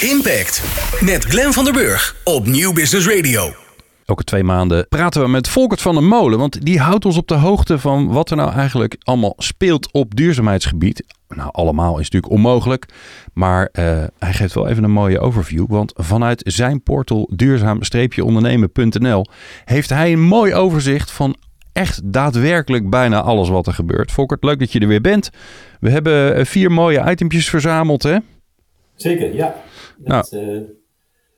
Impact met Glenn van der Burg op Nieuw Business Radio. Elke twee maanden praten we met Volkert van der Molen. Want die houdt ons op de hoogte van wat er nou eigenlijk allemaal speelt op duurzaamheidsgebied. Nou, allemaal is natuurlijk onmogelijk. Maar uh, hij geeft wel even een mooie overview. Want vanuit zijn portal duurzaam-ondernemen.nl heeft hij een mooi overzicht van echt daadwerkelijk bijna alles wat er gebeurt. Volkert, leuk dat je er weer bent. We hebben eh, vier mooie itempjes verzameld, hè? Zeker, ja. Nou. uh,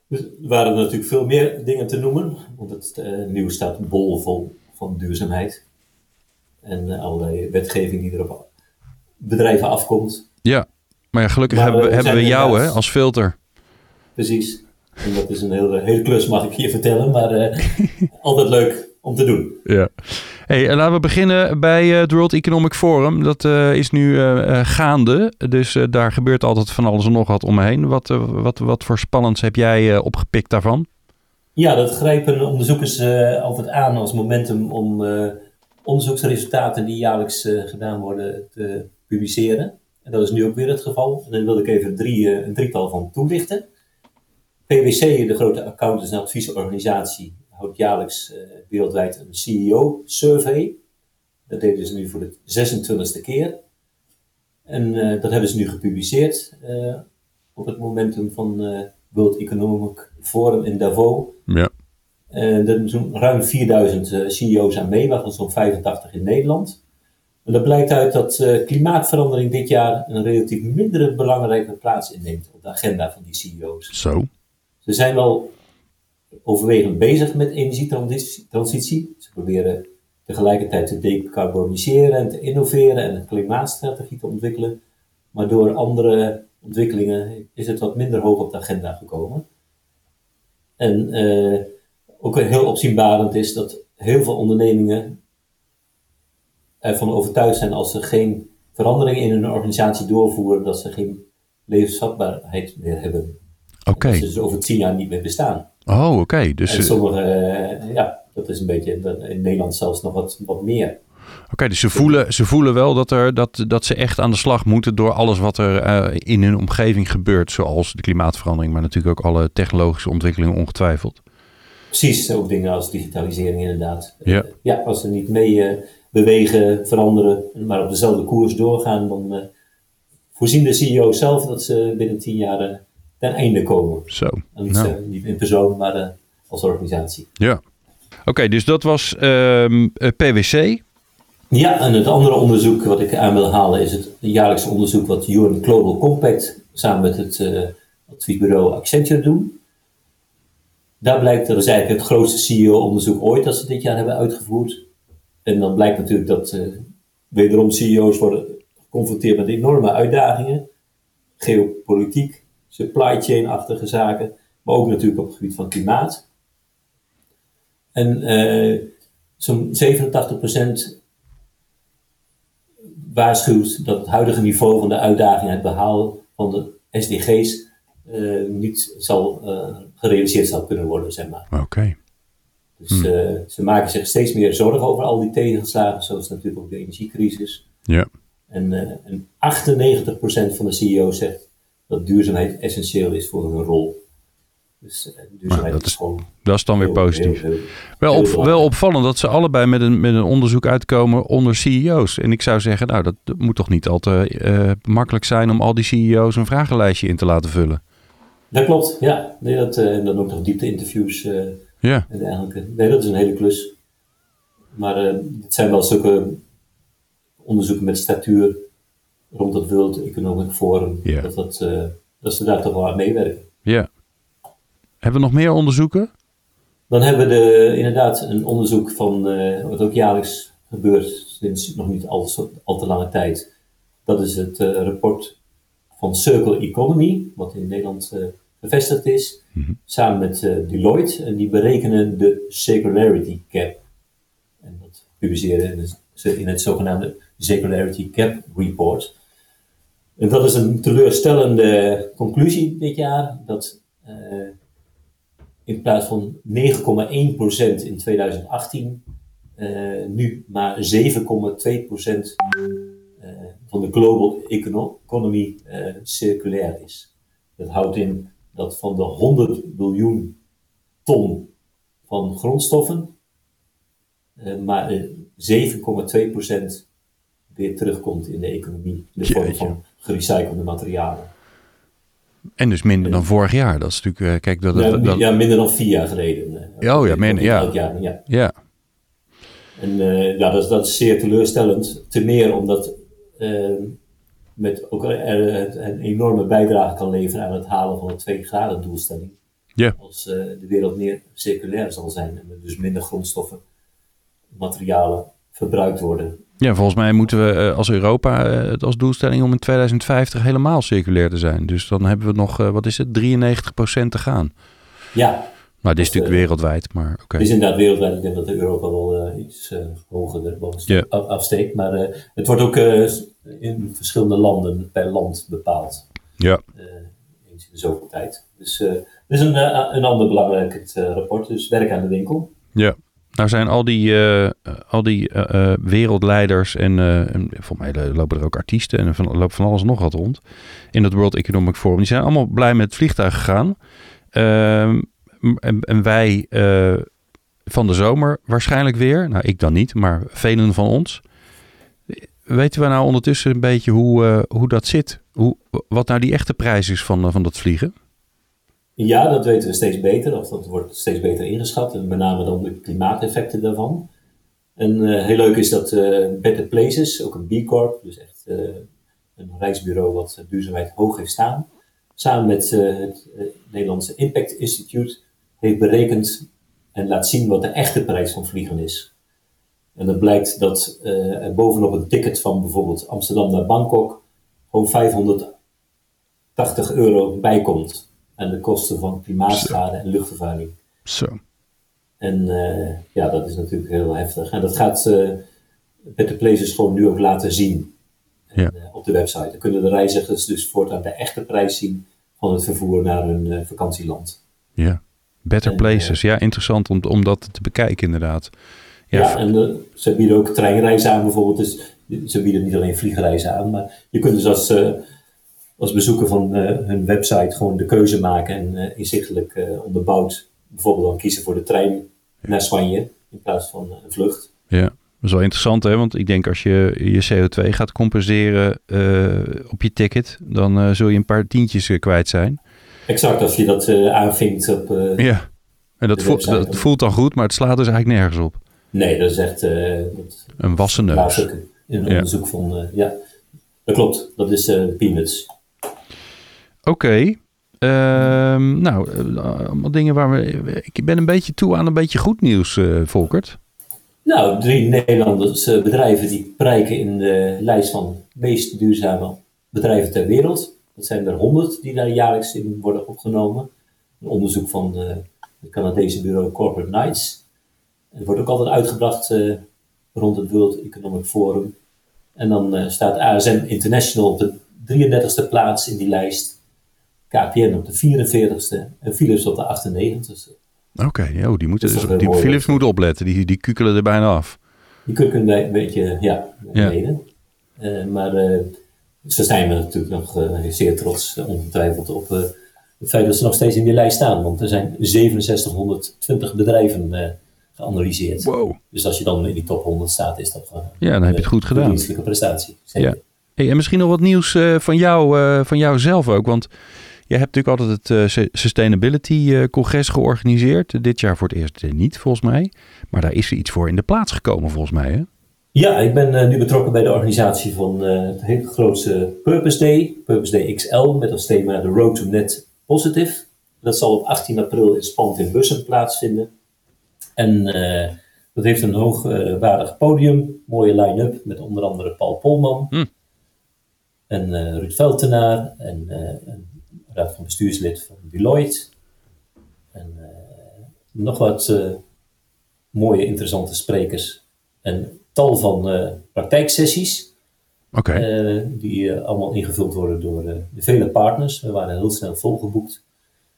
er waren natuurlijk veel meer dingen te noemen. Want het uh, nieuws staat bolvol van duurzaamheid. En allerlei wetgeving die er op bedrijven afkomt. Ja, maar ja, gelukkig hebben, we, hebben we jou hè, als filter. Precies. En dat is een hele, hele klus, mag ik je vertellen. Maar altijd leuk om te doen. Ja. Hey, eh, laten we beginnen bij uh, het World Economic Forum. Dat uh, is nu gaande, dus daar gebeurt altijd van alles en nog wat omheen. Wat, wat, wat voor spannends heb jij opgepikt daarvan? Ja, dat grijpen onderzoekers altijd aan als momentum om onderzoeksresultaten die jaarlijks gedaan worden te publiceren. En dat is nu ook weer het geval. En daar wil ik even drie, een drietal van toelichten. PwC, de grote accountants- en adviesorganisatie, houdt jaarlijks uh, wereldwijd een CEO-survey. Dat deden ze nu voor de 26e keer. En uh, dat hebben ze nu gepubliceerd uh, op het momentum van World Economic Forum in Davos. Ja. er doen ruim 4000 CEO's aan mee, waarvan zo'n 85 in Nederland. En dat blijkt uit dat klimaatverandering dit jaar een relatief mindere belangrijke plaats inneemt op de agenda van die CEO's. Zo. Ze zijn wel overwegend bezig met energietransitie. Ze proberen tegelijkertijd te decarboniseren en te innoveren en een klimaatstrategie te ontwikkelen. Maar door andere ontwikkelingen is het wat minder hoog op de agenda gekomen. En uh, ook heel opzienbarend is dat heel veel ondernemingen ervan overtuigd zijn als ze geen veranderingen in hun organisatie doorvoeren, dat ze geen levensvatbaarheid meer hebben. Oké. Okay. Ze dus over tien jaar niet meer bestaan. Oh, oké. Dus... En sommige, uh, ja, dat is een beetje, in Nederland zelfs nog wat, wat meer. Oké, dus ze voelen, ze voelen wel dat, er, dat, dat ze echt aan de slag moeten door alles wat er uh, in hun omgeving gebeurt. Zoals de klimaatverandering, maar natuurlijk ook alle technologische ontwikkelingen ongetwijfeld. Precies, ook dingen als digitalisering inderdaad. Ja, uh, ja als ze niet mee bewegen, veranderen, maar op dezelfde koers doorgaan, dan voorzien de CEO zelf dat ze binnen tien jaar ten einde komen. Zo. niet, nou. uh, niet in persoon, maar uh, als organisatie. Ja. Oké, okay, dus dat was ehm, PwC. Ja, en het andere onderzoek wat ik aan wil halen is het jaarlijkse onderzoek wat UN Global Compact samen met het uh, adviesbureau Accenture doen. Daar blijkt, dat is eigenlijk het grootste CEO-onderzoek ooit dat ze dit jaar hebben uitgevoerd. En dan blijkt natuurlijk dat uh, wederom CEO's worden geconfronteerd met enorme uitdagingen. Geopolitiek, supply chain-achtige zaken, maar ook natuurlijk op het gebied van klimaat. En uh, zo'n 87% waarschuwt dat het huidige niveau van de uitdaging, het behaal van de SDG's, uh, niet zal, uh, gerealiseerd zal kunnen worden, zeg maar. Oké. Okay. Dus hmm. ze maken zich steeds meer zorgen over al die tegenslagen, zoals natuurlijk ook de energiecrisis. Ja. En, en 98% van de CEO's zegt dat duurzaamheid essentieel is voor hun rol. Dus uh, duurzaamheid dat is, gewoon. Dat is dan weer positief. wel, op, wel opvallend dat ze allebei met een, met een onderzoek uitkomen onder CEO's. En ik zou zeggen, nou, dat, moet toch niet al te uh, makkelijk zijn om al die CEO's een vragenlijstje in te laten vullen. Dat klopt, ja. Nee, dat, uh, en dan ook nog diepte-interviews uh, ja. en dergelijke. Nee, dat is een hele klus. Maar het zijn wel zulke onderzoeken met statuur rond het World Economic Forum. Yeah. Dat, dat, uh, dat ze daar toch wel aan meewerken. Ja. Hebben we nog meer onderzoeken? Dan hebben we de, inderdaad een onderzoek van uh, wat ook jaarlijks gebeurt sinds nog niet al, al te lange tijd. Dat is het uh, rapport van Circle Economy, wat in Nederland gevestigd is, mm -hmm. samen met Deloitte. En die berekenen de circularity cap. En dat publiceren ze in het zogenaamde Circularity Cap Report. En dat is een teleurstellende conclusie dit jaar, dat uh, in plaats van 9,1% in 2018, uh, nu maar 7,2% uh, van de global economy circulair is. Dat houdt in dat van de 100 biljoen ton van grondstoffen, maar 7,2% weer terugkomt in de economie. In de vorm van gerecyclede materialen. En dus minder dan vorig jaar. Dat is natuurlijk, uh, kijk, dat, ja, dat, ja, minder dan vier jaar geleden. Uh, oh ja, minder, ja. Jaar, ja. ja. En uh, ja, dat, dat is zeer teleurstellend. Ten meer omdat met ook een, een enorme bijdrage kan leveren aan het halen van de 2 graden doelstelling. Ja. Als de wereld meer circulair zal zijn en er dus minder grondstoffen, materialen verbruikt worden. Ja, volgens mij moeten we uh, als Europa uh, het als doelstelling om in 2050 helemaal circulair te zijn. Dus dan hebben we nog, uh, wat is het, 93% te gaan. Ja. Maar dit is natuurlijk wereldwijd, maar oké. Okay. Het is inderdaad wereldwijd. Ik denk dat Europa wel iets hoger yeah. afsteekt. Maar het wordt ook in verschillende landen per land bepaald. Ja. eens in de zoveel tijd. Dus het is een, een ander belangrijk rapport. Dus werk aan de winkel. Ja. Nou zijn al die, uh, al die uh, wereldleiders en, en volgens mij lopen er ook artiesten en van, loopt van alles nog wat rond in het World Economic Forum. Die zijn allemaal blij met het vliegtuig gegaan. Ehm, en, en, wij van de zomer waarschijnlijk weer. Nou, ik dan niet, maar velen van ons. Weten we nou ondertussen een beetje hoe, hoe dat zit? Hoe, wat nou die echte prijs is van, van dat vliegen? Ja, dat weten we steeds beter, of dat wordt steeds beter ingeschat, en met name dan de klimaateffecten daarvan. En uh, heel leuk is dat uh, Better Places, ook een B Corp, dus echt uh, een reisbureau wat duurzaamheid hoog heeft staan, samen met het Nederlandse Impact Institute heeft berekend en laat zien wat de echte prijs van vliegen is. En dan blijkt dat er bovenop een ticket van bijvoorbeeld Amsterdam naar Bangkok gewoon 580 euro bijkomt aan de kosten van klimaatschade en luchtvervuiling. Zo. En uh, ja, dat is natuurlijk heel heftig. En dat gaat uh, Better Places gewoon nu ook laten zien ja. uh, op de website. Dan kunnen de reizigers dus voortaan de echte prijs zien van het vervoer naar hun vakantieland. Ja, Better en, Places. ja, interessant om, om dat te bekijken inderdaad. Ja, ja en ze bieden ook treinreizen aan bijvoorbeeld. Dus ze bieden niet alleen vliegreizen aan, maar je kunt dus als als bezoeker van uh, hun website gewoon de keuze maken en uh, inzichtelijk uh, onderbouwd bijvoorbeeld dan kiezen voor de trein naar Spanje in plaats van een vlucht. Ja, dat is wel interessant hè, want ik denk als je je CO2 gaat compenseren op je ticket, dan zul je een paar tientjes kwijt zijn. Exact, als je dat aanvinkt op Ja, en dat, voelt, dat voelt dan goed, maar het slaat dus eigenlijk nergens op. Nee, dat is echt... Dat, een wassen neus. Een onderzoek ja. van, ja, dat klopt, dat is peanuts. Oké. Uh, nou, allemaal dingen waar we. Ik ben een beetje toe aan een beetje goed nieuws, uh, Volkert. Nou, drie Nederlandse bedrijven die prijken in de lijst van meest duurzame bedrijven ter wereld. Dat zijn er honderd die daar jaarlijks in worden opgenomen. Een onderzoek van het Canadese bureau Corporate Knights. Het wordt ook altijd uitgebracht rond het World Economic Forum. En dan staat ASM International op de 33ste plaats in die lijst. KPN op de 44ste en Philips op de 98ste. Oké, okay, oh, die, moeten dus, die Philips moeten opletten, die, die kukelen er bijna af. Die kukelen een beetje, ja, beneden. Ja. Uh, maar uh, ze zijn er natuurlijk nog uh, zeer trots, ongetwijfeld, op het feit dat ze nog steeds in die lijst staan. Want er zijn 6720 bedrijven geanalyseerd. Wow. Dus als je dan in die top 100 staat, is dat gewoon ja, dan heb je het goed gedaan. Een prestatie. Zeker. Ja. Hey, en misschien nog wat nieuws van jou, van jou zelf ook, want... Je hebt natuurlijk altijd het uh, Sustainability Congres georganiseerd. Dit jaar voor het eerst niet, volgens mij. Maar daar is er iets voor in de plaats gekomen, volgens mij. Hè? Ja, ik ben uh, nu betrokken bij de organisatie van het hele grootste Purpose Day. Purpose Day XL, met als thema The Road to Net Positive. Dat zal op 18 april in Spant in Bussen plaatsvinden. En dat heeft een hoogwaardig podium, mooie line-up met onder andere Paul Polman. Hm. En Ruud Veltenaar en raad van bestuurslid van Deloitte. En uh, nog wat uh, mooie, interessante sprekers. En tal van uh, praktijksessies. Okay. die allemaal ingevuld worden door de vele partners. We waren heel snel volgeboekt.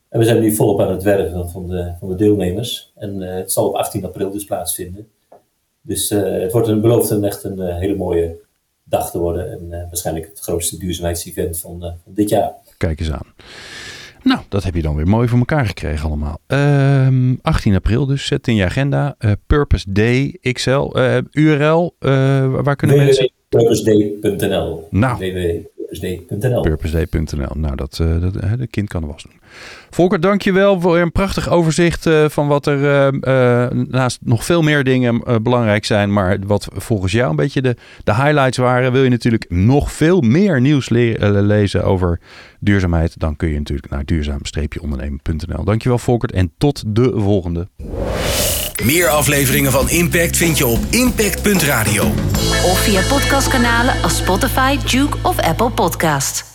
En we zijn nu volop aan het werken van de, van de deelnemers. En het zal op 18 april dus plaatsvinden. Dus het wordt een beloofd en echt een hele mooie dag te worden. En waarschijnlijk het grootste duurzaamheidsevent van, van dit jaar. Kijk eens aan. Nou, dat heb je dan weer mooi voor elkaar gekregen allemaal. Ehm 18 april dus, zet in je agenda. Eh, Purpose Day XL. eh, URL, eh, waar kunnen mensen... www.purposeday.nl Nou. Purposeday.nl. Nou, dat, eh dat de kind kan was doen. Volker, dankjewel voor een prachtig overzicht eh, van wat er eh, naast nog veel meer dingen belangrijk zijn. Maar wat volgens jou een beetje de, de highlights waren. Wil je natuurlijk nog veel meer nieuws le- lezen over duurzaamheid. Dan kun je natuurlijk naar duurzaam-ondernemen.nl. Dankjewel Volkert en tot de volgende. Meer afleveringen van Impact vind je op impact.radio. Of via podcastkanalen als Spotify, Duke of Apple Podcast.